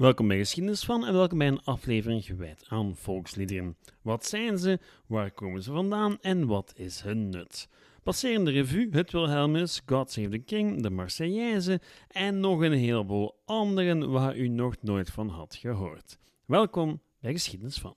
Welkom bij Geschiedenis van en welkom bij een aflevering gewijd aan volksliederen. Wat zijn ze, waar komen ze vandaan en wat is hun nut? Passerende revue, het Wilhelmus, God Save the King, de Marseillaise en nog een heleboel anderen waar u nog nooit van had gehoord. Welkom bij Geschiedenis van.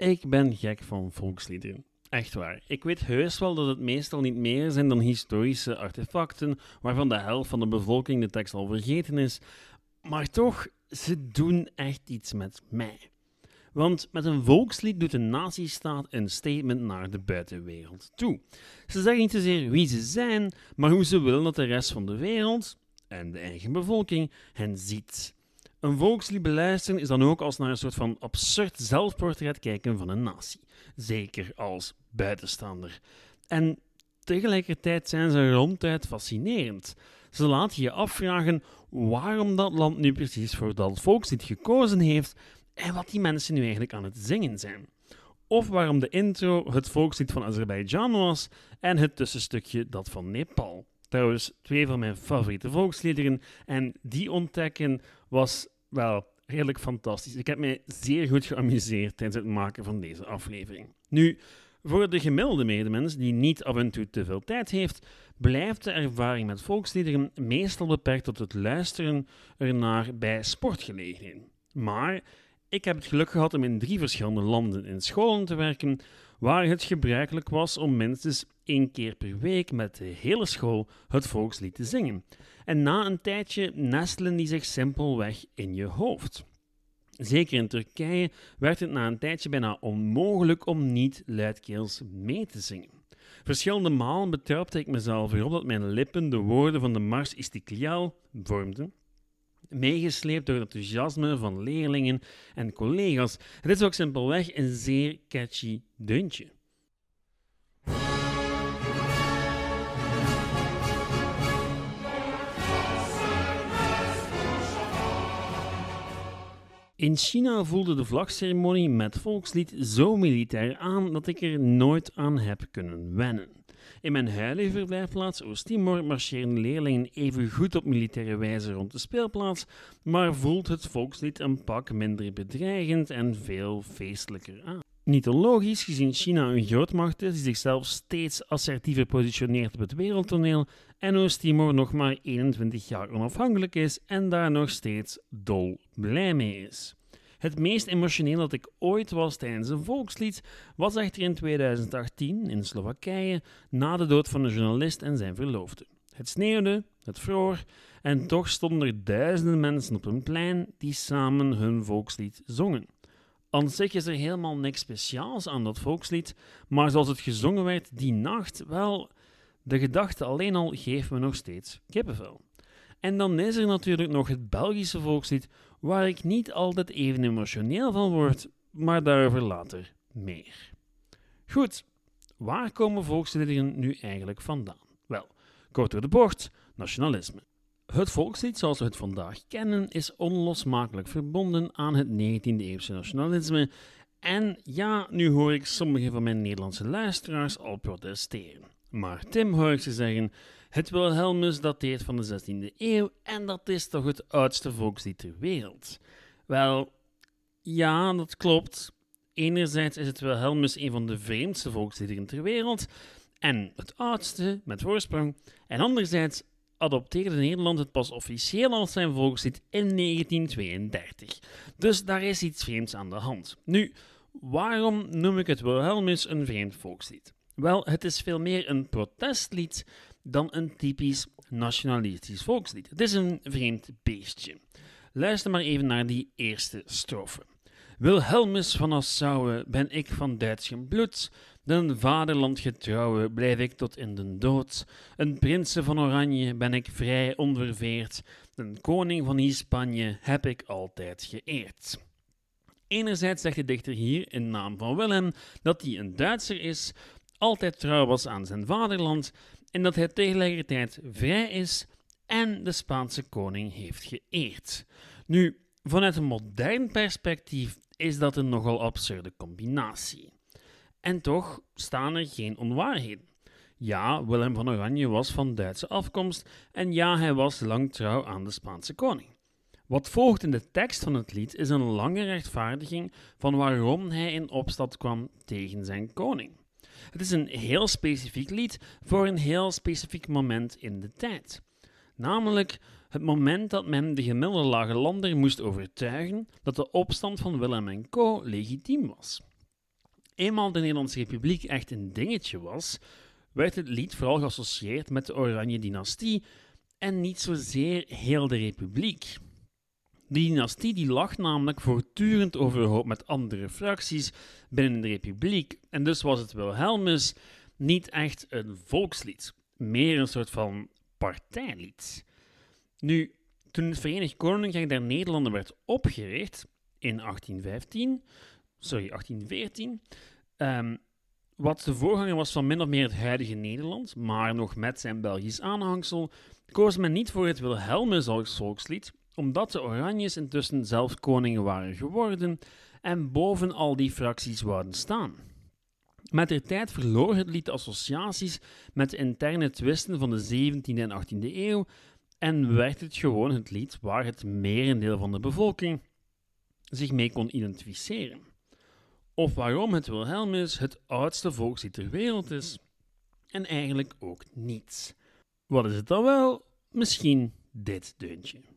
Ik ben gek van volksliederen. Echt waar. Ik weet heus wel dat het meestal niet meer zijn dan historische artefacten waarvan de helft van de bevolking de tekst al vergeten is. Maar toch, ze doen echt iets met mij. Want met een volkslied doet een nazistaat een statement naar de buitenwereld toe. Ze zeggen niet zozeer wie ze zijn, maar hoe ze willen dat de rest van de wereld en de eigen bevolking hen ziet. Een volkslied beluisteren is dan ook als naar een soort van absurd zelfportret kijken van een natie. Zeker als buitenstaander. En tegelijkertijd zijn ze ronduit fascinerend. Ze laten je afvragen waarom dat land nu precies voor dat volkslied gekozen heeft en wat die mensen nu eigenlijk aan het zingen zijn. Of waarom de intro het volkslied van Azerbeidzjan was en het tussenstukje dat van Nepal. Trouwens, twee van mijn favoriete volksliederen en die ontdekken was wel redelijk fantastisch. Ik heb mij zeer goed geamuseerd tijdens het maken van deze aflevering. Nu, voor de gemiddelde medemens die niet af en toe te veel tijd heeft, blijft de ervaring met volksliederen meestal beperkt tot het luisteren ernaar bij sportgelegenheden. Maar ik heb het geluk gehad om in drie verschillende landen in scholen te werken, waar het gebruikelijk was om minstens één keer per week met de hele school het volkslied te zingen. En na een tijdje nestelen die zich simpelweg in je hoofd. Zeker in Turkije werd het na een tijdje bijna onmogelijk om niet luidkeels mee te zingen. Verschillende malen betrapte ik mezelf erop dat mijn lippen de woorden van de Mars Istiklal vormden, meegesleept door het enthousiasme van leerlingen en collega's. Het is ook simpelweg een zeer catchy deuntje. In China voelde de vlagceremonie met volkslied zo militair aan dat ik er nooit aan heb kunnen wennen. In mijn huidige verblijfplaats Oost-Timor marcheren leerlingen even goed op militaire wijze rond de speelplaats, maar voelt het volkslied een pak minder bedreigend en veel feestelijker aan. Niet onlogisch, gezien China een grootmacht is die zichzelf steeds assertiever positioneert op het wereldtoneel en Oost-Timor nog maar 21 jaar onafhankelijk is en daar nog steeds dol blij mee is. Het meest emotioneel dat ik ooit was tijdens een volkslied was echter in 2018 in Slowakije na de dood van een journalist en zijn verloofde. Het sneeuwde, het vroor en toch stonden er duizenden mensen op een plein die samen hun volkslied zongen. Aan zich is er helemaal niks speciaals aan dat volkslied, maar zoals het gezongen werd die nacht, wel, de gedachte alleen al geeft me nog steeds kippenvel. En dan is er natuurlijk nog het Belgische volkslied, waar ik niet altijd even emotioneel van word, maar daarover later meer. Goed, waar komen volksliederen nu eigenlijk vandaan? Wel, kort door de bocht, nationalisme. Het volkslied zoals we het vandaag kennen is onlosmakelijk verbonden aan het 19e-eeuwse nationalisme. En ja, nu hoor ik sommige van mijn Nederlandse luisteraars al protesteren. Maar Tim hoor ik ze zeggen: het Wilhelmus dateert van de 16e eeuw en dat is toch het oudste volkslied ter wereld. Wel, ja, dat klopt. Enerzijds is het Wilhelmus een van de vreemdste volksliederen ter wereld en het oudste met voorsprong. En anderzijds adopteerde Nederland het pas officieel als zijn volkslied in 1932. Dus daar is iets vreemds aan de hand. Nu, waarom noem ik het Wilhelmus een vreemd volkslied? Wel, het is veel meer een protestlied dan een typisch nationalistisch volkslied. Het is een vreemd beestje. Luister maar even naar die eerste strofe. Wilhelmus van Nassau ben ik van Duits bloed, den vaderland getrouwe blijf ik tot in den dood. Een prinsen van Oranje ben ik vrij onverveerd, den koning van Hispanje heb ik altijd geëerd. Enerzijds zegt de dichter hier in naam van Willem dat hij een Duitser is, altijd trouw was aan zijn vaderland en dat hij tegelijkertijd vrij is en de Spaanse koning heeft geëerd. Nu, vanuit een modern perspectief is dat een nogal absurde combinatie. En toch staan er geen onwaarheden. Ja, Willem van Oranje was van Duitse afkomst en ja, hij was lang trouw aan de Spaanse koning. Wat volgt in de tekst van het lied is een lange rechtvaardiging van waarom hij in opstand kwam tegen zijn koning. Het is een heel specifiek lied voor een heel specifiek moment in de tijd. Namelijk het moment dat men de gemiddelde lage lander moest overtuigen dat de opstand van Willem en Co. legitiem was. Eenmaal de Nederlandse Republiek echt een dingetje was, werd het lied vooral geassocieerd met de Oranje dynastie en niet zozeer heel de republiek. Die dynastie die lag namelijk voortdurend overhoop met andere fracties binnen de republiek en dus was het Wilhelmus niet echt een volkslied, meer een soort van partijlied. Nu, toen het Verenigd Koninkrijk der Nederlanden werd opgericht in 1815, sorry, 1814, um, wat de voorganger was van min of meer het huidige Nederland, maar nog met zijn Belgisch aanhangsel, koos men niet voor het Wilhelmus als volkslied, omdat de Oranjes intussen zelf koningen waren geworden en boven al die fracties wouden staan. Met de tijd verloor het lied associaties met de interne twisten van de 17e en 18e eeuw en werd het gewoon het lied waar het merendeel van de bevolking zich mee kon identificeren. Of waarom het Wilhelmus het oudste volkslied ter wereld is. En eigenlijk ook niets. Wat is het dan wel? Misschien dit deuntje.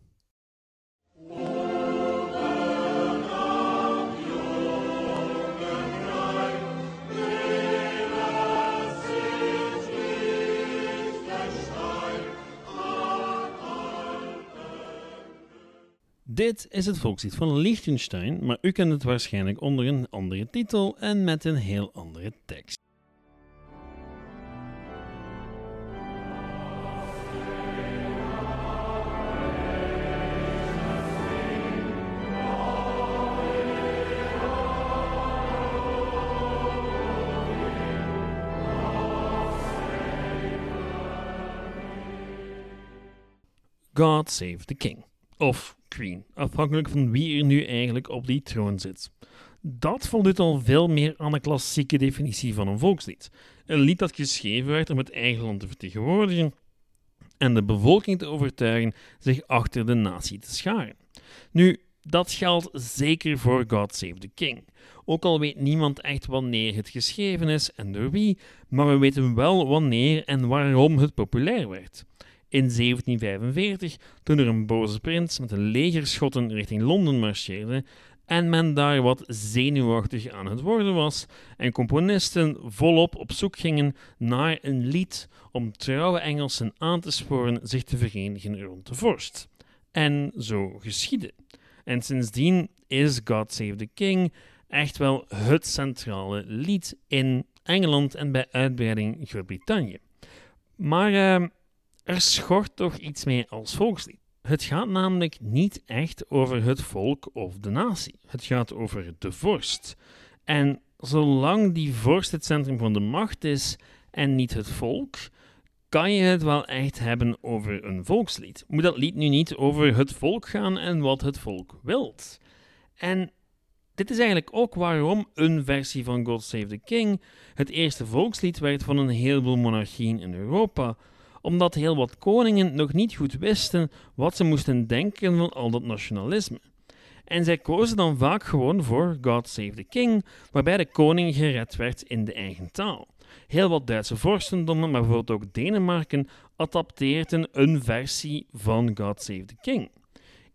Dit is het volkslied van Liechtenstein, maar u kent het waarschijnlijk onder een andere titel en met een heel andere tekst. God Save the King. Of Queen, afhankelijk van wie er nu eigenlijk op die troon zit. Dat voldoet al veel meer aan de klassieke definitie van een volkslied. Een lied dat geschreven werd om het eigen land te vertegenwoordigen en de bevolking te overtuigen zich achter de natie te scharen. Nu, dat geldt zeker voor God Save the King. Ook al weet niemand echt wanneer het geschreven is en door wie, maar we weten wel wanneer en waarom het populair werd in 1745, toen er een boze prins met een leger richting Londen marcheerde en men daar wat zenuwachtig aan het worden was en componisten volop op zoek gingen naar een lied om trouwe Engelsen aan te sporen zich te verenigen rond de vorst. En zo geschiedde. En sindsdien is God Save the King echt wel het centrale lied in Engeland en bij uitbreiding Groot-Brittannië. Maar uh, er schort toch iets mee als volkslied. Het gaat namelijk niet echt over het volk of de natie. Het gaat over de vorst. En zolang die vorst het centrum van de macht is en niet het volk, kan je het wel echt hebben over een volkslied. Moet dat lied nu niet over het volk gaan en wat het volk wilt? En dit is eigenlijk ook waarom een versie van God Save the King het eerste volkslied werd van een heleboel monarchieën in Europa, omdat heel wat koningen nog niet goed wisten wat ze moesten denken van al dat nationalisme. En zij kozen dan vaak gewoon voor God Save the King, waarbij de koning gered werd in de eigen taal. Heel wat Duitse vorstendommen, maar bijvoorbeeld ook Denemarken, adapteerden een versie van God Save the King.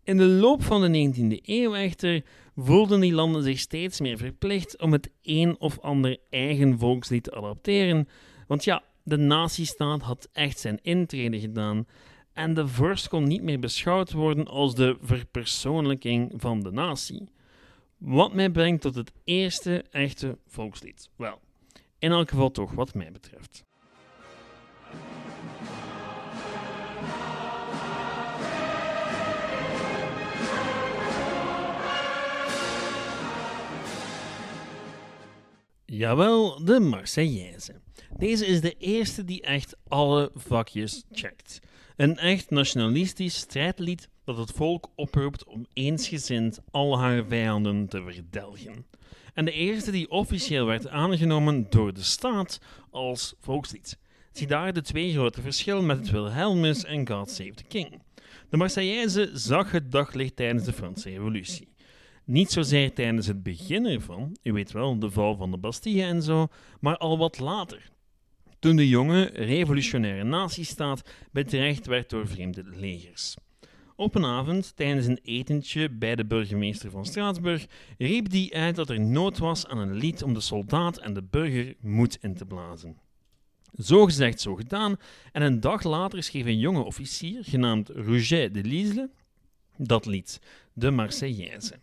In de loop van de 19e eeuw echter voelden die landen zich steeds meer verplicht om het een of ander eigen volkslied te adapteren, want ja, de natiestaat had echt zijn intrede gedaan en de vorst kon niet meer beschouwd worden als de verpersoonlijking van de natie. Wat mij brengt tot het eerste echte volkslied. Wel, in elk geval toch wat mij betreft. Jawel, de Marseillaise. Deze is de eerste die echt alle vakjes checkt. Een echt nationalistisch strijdlied dat het volk oproept om eensgezind al haar vijanden te verdelgen. En de eerste die officieel werd aangenomen door de staat als volkslied. Zie daar de twee grote verschillen met het Wilhelmus en God Save the King. De Marseillaise zag het daglicht tijdens de Franse Revolutie. Niet zozeer tijdens het begin ervan, u weet wel, de val van de Bastille en zo, maar al wat later. Toen de jonge, revolutionaire nazistaat bedreigd werd door vreemde legers. Op een avond, tijdens een etentje bij de burgemeester van Straatsburg, riep die uit dat er nood was aan een lied om de soldaat en de burger moed in te blazen. Zo gezegd, zo gedaan, en een dag later schreef een jonge officier, genaamd Rouget de Lisle, dat lied, de Marseillaise.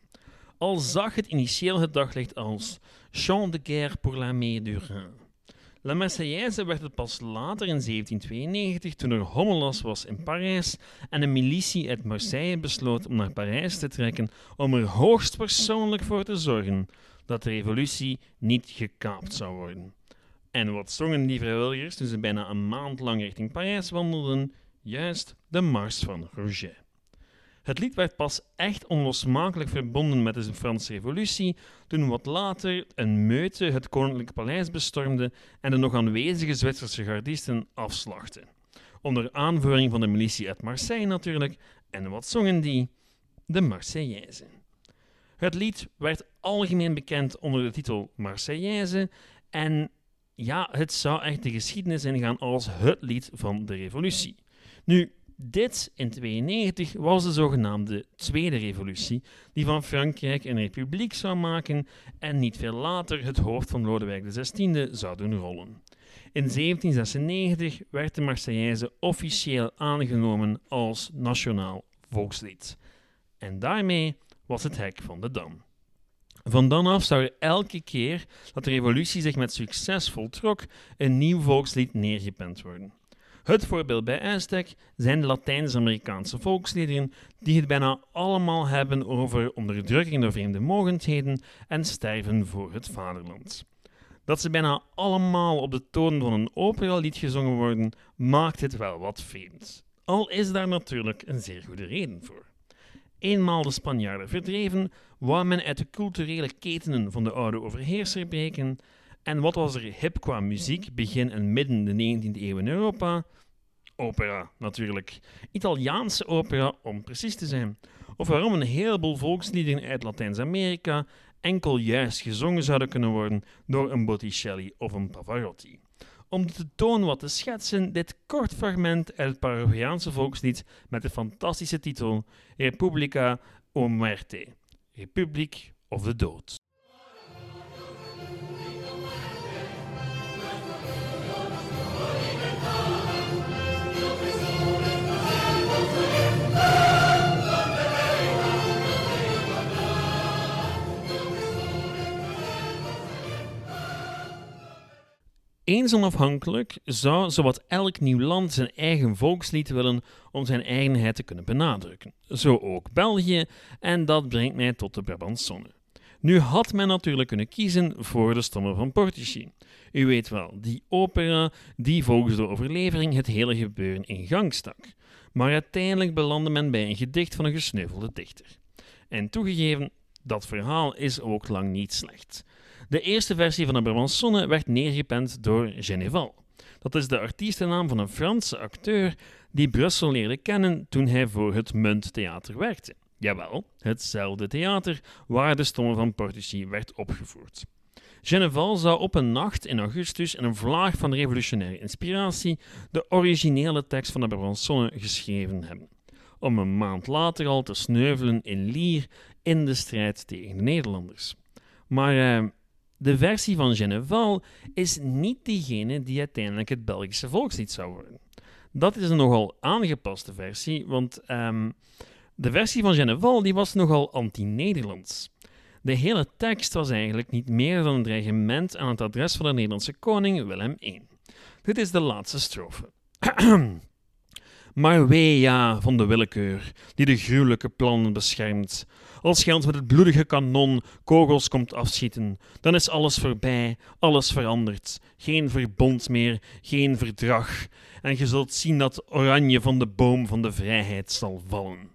Al zag het initieel het daglicht als Chant de guerre pour l'armée du Rhin. La Marseillaise werd het pas later in 1792, toen er hommelas was in Parijs en een militie uit Marseille besloot om naar Parijs te trekken om er hoogstpersoonlijk voor te zorgen dat de revolutie niet gekaapt zou worden. En wat zongen die vrijwilligers toen ze bijna een maand lang richting Parijs wandelden? Juist de Mars van Rouget. Het lied werd pas echt onlosmakelijk verbonden met de Franse Revolutie toen wat later een meute het Koninklijk Paleis bestormde en de nog aanwezige Zwitserse gardisten afslachten. Onder aanvoering van de militie uit Marseille natuurlijk, en wat zongen die? De Marseillaise. Het lied werd algemeen bekend onder de titel Marseillaise en ja, het zou echt de geschiedenis ingaan als het lied van de revolutie. Nu, dit in 92 was de zogenaamde Tweede Revolutie, die van Frankrijk een republiek zou maken en niet veel later het hoofd van Lodewijk XVI zou doen rollen. In 1796 werd de Marseillaise officieel aangenomen als nationaal volkslied. En daarmee was het hek van de dam. Van dan af zou er elke keer dat de revolutie zich met succes voltrok, een nieuw volkslied neergepend worden. Het voorbeeld bij uitstek zijn de Latijns-Amerikaanse volksliederen, die het bijna allemaal hebben over onderdrukking door vreemde mogendheden en sterven voor het vaderland. Dat ze bijna allemaal op de toon van een operalied gezongen worden, maakt het wel wat vreemd. Al is daar natuurlijk een zeer goede reden voor. Eenmaal de Spanjaarden verdreven, wou men uit de culturele ketenen van de oude overheerser breken. En wat was er hip qua muziek begin en midden de 19e eeuw in Europa? Opera, natuurlijk. Italiaanse opera, om precies te zijn. Of waarom een heleboel volksliederen uit Latijns-Amerika enkel juist gezongen zouden kunnen worden door een Botticelli of een Pavarotti. Om de toon wat te schetsen, dit kort fragment uit het Paraguayaanse volkslied met de fantastische titel Republica o Muerte, Republiek of de Dood. Eens onafhankelijk zou zowat elk nieuw land zijn eigen volkslied willen om zijn eigenheid te kunnen benadrukken. Zo ook België, en dat brengt mij tot de Brabantsonne. Nu had men natuurlijk kunnen kiezen voor de stommen van Portici. U weet wel, die opera die volgens de overlevering het hele gebeuren in gang stak. Maar uiteindelijk belandde men bij een gedicht van een gesneuvelde dichter. En toegegeven, dat verhaal is ook lang niet slecht. De eerste versie van de Brabantsonne werd neergepend door Geneval. Dat is de artiestennaam van een Franse acteur die Brussel leerde kennen toen hij voor het Munttheater werkte. Jawel, hetzelfde theater waar de stomme van Portici werd opgevoerd. Geneval zou op een nacht in augustus in een vlaag van revolutionaire inspiratie de originele tekst van de Brabantsonne geschreven hebben, om een maand later al te sneuvelen in Lier in de strijd tegen de Nederlanders. Maar eh, de versie van Geneval is niet diegene die uiteindelijk het Belgische volkslied zou worden. Dat is een nogal aangepaste versie, want um, de versie van Geneval die was nogal anti-Nederlands. De hele tekst was eigenlijk niet meer dan een dreigement aan het adres van de Nederlandse koning Willem I. Dit is de laatste strofe. Maar wee ja van de willekeur, die de gruwelijke plannen beschermt. Als ons met het bloedige kanon kogels komt afschieten, dan is alles voorbij, alles veranderd. Geen verbond meer, geen verdrag. En je zult zien dat oranje van de boom van de vrijheid zal vallen.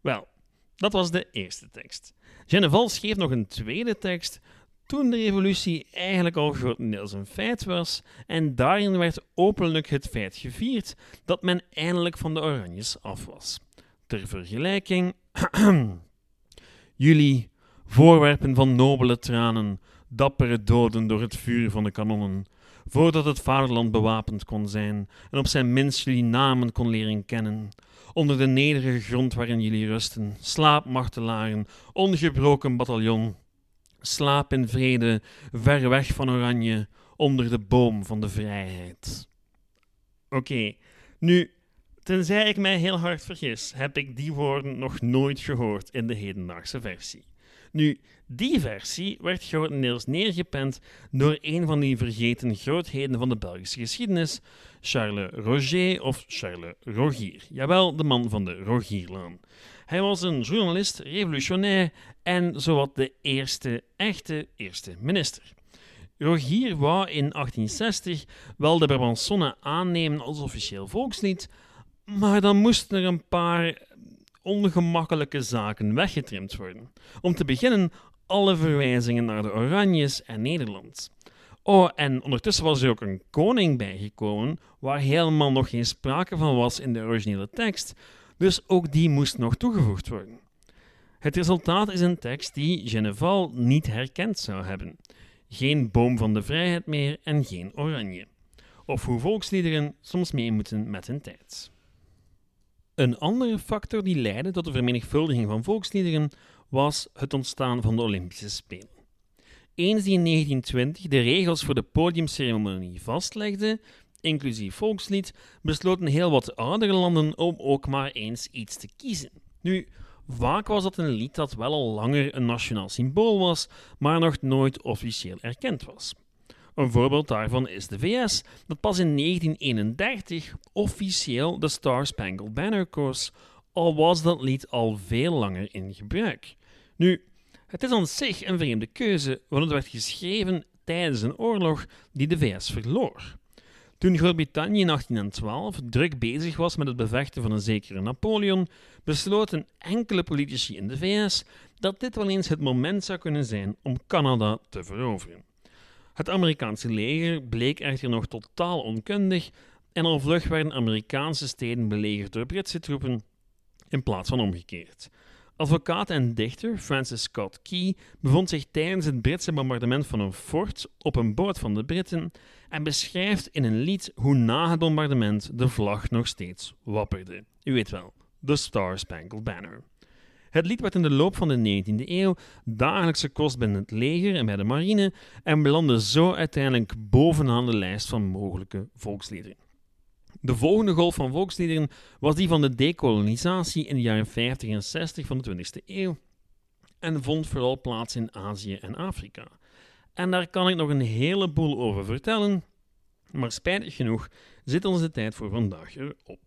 Wel, dat was de eerste tekst. Geneval schreef nog een tweede tekst toen de revolutie eigenlijk al grotendeels een feit was en daarin werd openlijk het feit gevierd dat men eindelijk van de Oranjes af was. Ter vergelijking, jullie, voorwerpen van nobele tranen, dappere doden door het vuur van de kanonnen, voordat het vaderland bewapend kon zijn en op zijn minst jullie namen kon leren kennen. Onder de nederige grond waarin jullie rusten, slaap martelaren, ongebroken bataljon. Slaap in vrede, ver weg van Oranje, onder de boom van de vrijheid. Oké, nu, tenzij ik mij heel hard vergis, heb ik die woorden nog nooit gehoord in de hedendaagse versie. Nu, die versie werd grotendeels neergepend door een van die vergeten grootheden van de Belgische geschiedenis, Charles Roger of Charles Rogier. Jawel, de man van de Rogierlaan. Hij was een journalist, revolutionair en zowat de eerste echte eerste minister. Rogier wou in 1860 wel de Brabançonne aannemen als officieel volkslied, maar dan moesten er een paar ongemakkelijke zaken weggetrimd worden. Om te beginnen alle verwijzingen naar de Oranjes en Nederland. Oh, en ondertussen was er ook een koning bijgekomen, waar helemaal nog geen sprake van was in de originele tekst, dus ook die moest nog toegevoegd worden. Het resultaat is een tekst die Geneval niet herkend zou hebben. Geen boom van de vrijheid meer en geen oranje. Of hoe volksliederen soms mee moeten met hun tijd. Een andere factor die leidde tot de vermenigvuldiging van volksliederen was het ontstaan van de Olympische Spelen. Eens die in 1920 de regels voor de podiumceremonie vastlegde, inclusief volkslied, besloten heel wat oudere landen om ook maar eens iets te kiezen. Nu, vaak was dat een lied dat wel al langer een nationaal symbool was, maar nog nooit officieel erkend was. Een voorbeeld daarvan is de VS, dat pas in 1931 officieel de Star Spangled Banner koos, al was dat lied al veel langer in gebruik. Nu, het is aan zich een vreemde keuze, want het werd geschreven tijdens een oorlog die de VS verloor. Toen Groot-Brittannië in 1812 druk bezig was met het bevechten van een zekere Napoleon, besloten enkele politici in de VS dat dit wel eens het moment zou kunnen zijn om Canada te veroveren. Het Amerikaanse leger bleek echter nog totaal onkundig en al vlug werden Amerikaanse steden belegerd door Britse troepen in plaats van omgekeerd. Advocaat en dichter Francis Scott Key bevond zich tijdens het Britse bombardement van een fort op een boot van de Britten en beschrijft in een lied hoe na het bombardement de vlag nog steeds wapperde. U weet wel, The Star Spangled Banner. Het lied werd in de loop van de 19e eeuw dagelijkse kost binnen het leger en bij de marine en belandde zo uiteindelijk bovenaan de lijst van mogelijke volksliederen. De volgende golf van volksliederen was die van de dekolonisatie in de jaren 50 en 60 van de 20e eeuw en vond vooral plaats in Azië en Afrika. En daar kan ik nog een heleboel over vertellen, maar spijtig genoeg zit onze tijd voor vandaag erop.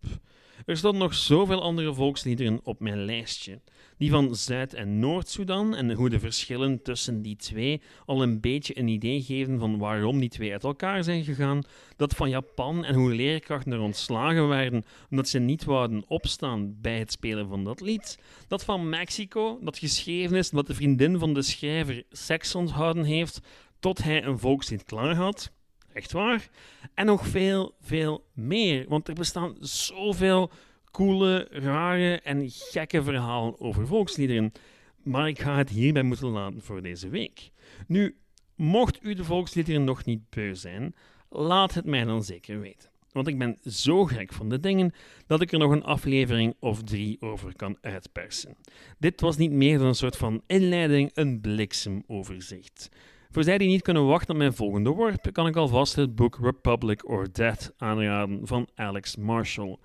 Er stonden nog zoveel andere volksliederen op mijn lijstje. Die van Zuid- en Noord-Soedan en hoe de verschillen tussen die twee al een beetje een idee geven van waarom die twee uit elkaar zijn gegaan. Dat van Japan en hoe leerkrachten er ontslagen werden omdat ze niet wouden opstaan bij het spelen van dat lied. Dat van Mexico, dat geschreven is omdat de vriendin van de schrijver seks onthouden heeft tot hij een volkslied klaar had. Echt waar. En nog veel, veel meer. Want er bestaan zoveel coole, rare en gekke verhalen over volksliederen. Maar ik ga het hierbij moeten laten voor deze week. Nu, mocht u de volksliederen nog niet beu zijn, laat het mij dan zeker weten. Want ik ben zo gek van de dingen dat ik er nog een aflevering of drie over kan uitpersen. Dit was niet meer dan een soort van inleiding, een bliksemoverzicht. Voor zij die niet kunnen wachten op mijn volgende worp, kan ik alvast het boek Republic or Death aanraden van Alex Marshall.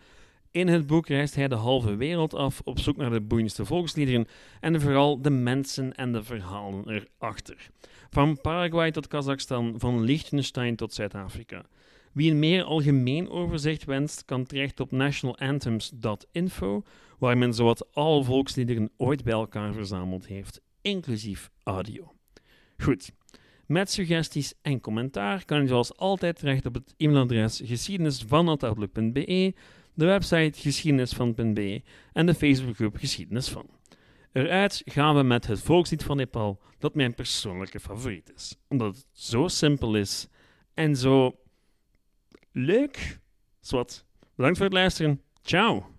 In het boek reist hij de halve wereld af op zoek naar de boeiendste volksliederen en vooral de mensen en de verhalen erachter. Van Paraguay tot Kazachstan, van Liechtenstein tot Zuid-Afrika. Wie een meer algemeen overzicht wenst, kan terecht op nationalanthems.info, waar men zowat alle volksliederen ooit bij elkaar verzameld heeft, inclusief audio. Goed. Met suggesties en commentaar kan u zoals altijd terecht op het e-mailadres geschiedenisvan.outlook.be, de website geschiedenisvan.be en de Facebookgroep Geschiedenis van. Eruit gaan we met het volkslied van Nepal, dat mijn persoonlijke favoriet is. Omdat het zo simpel is en zo leuk. Zwat. Bedankt voor het luisteren. Ciao.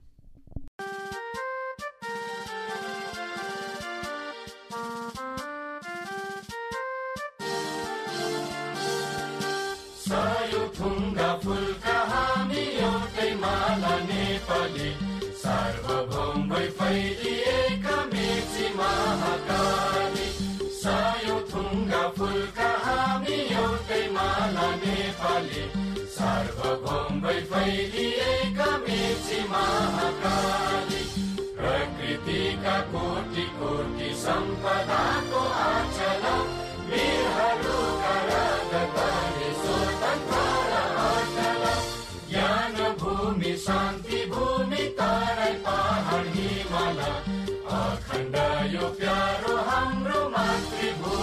Mahakali प्रकृतिका कोटि कोटि सम्पदाको आचल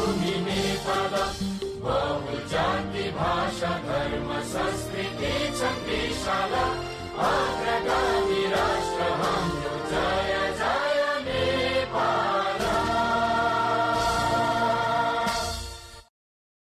भूमि मे पद। बहुजाति भाषा धर्म संस्कृति सन्देशा आन्ध्रकादि राष्ट्र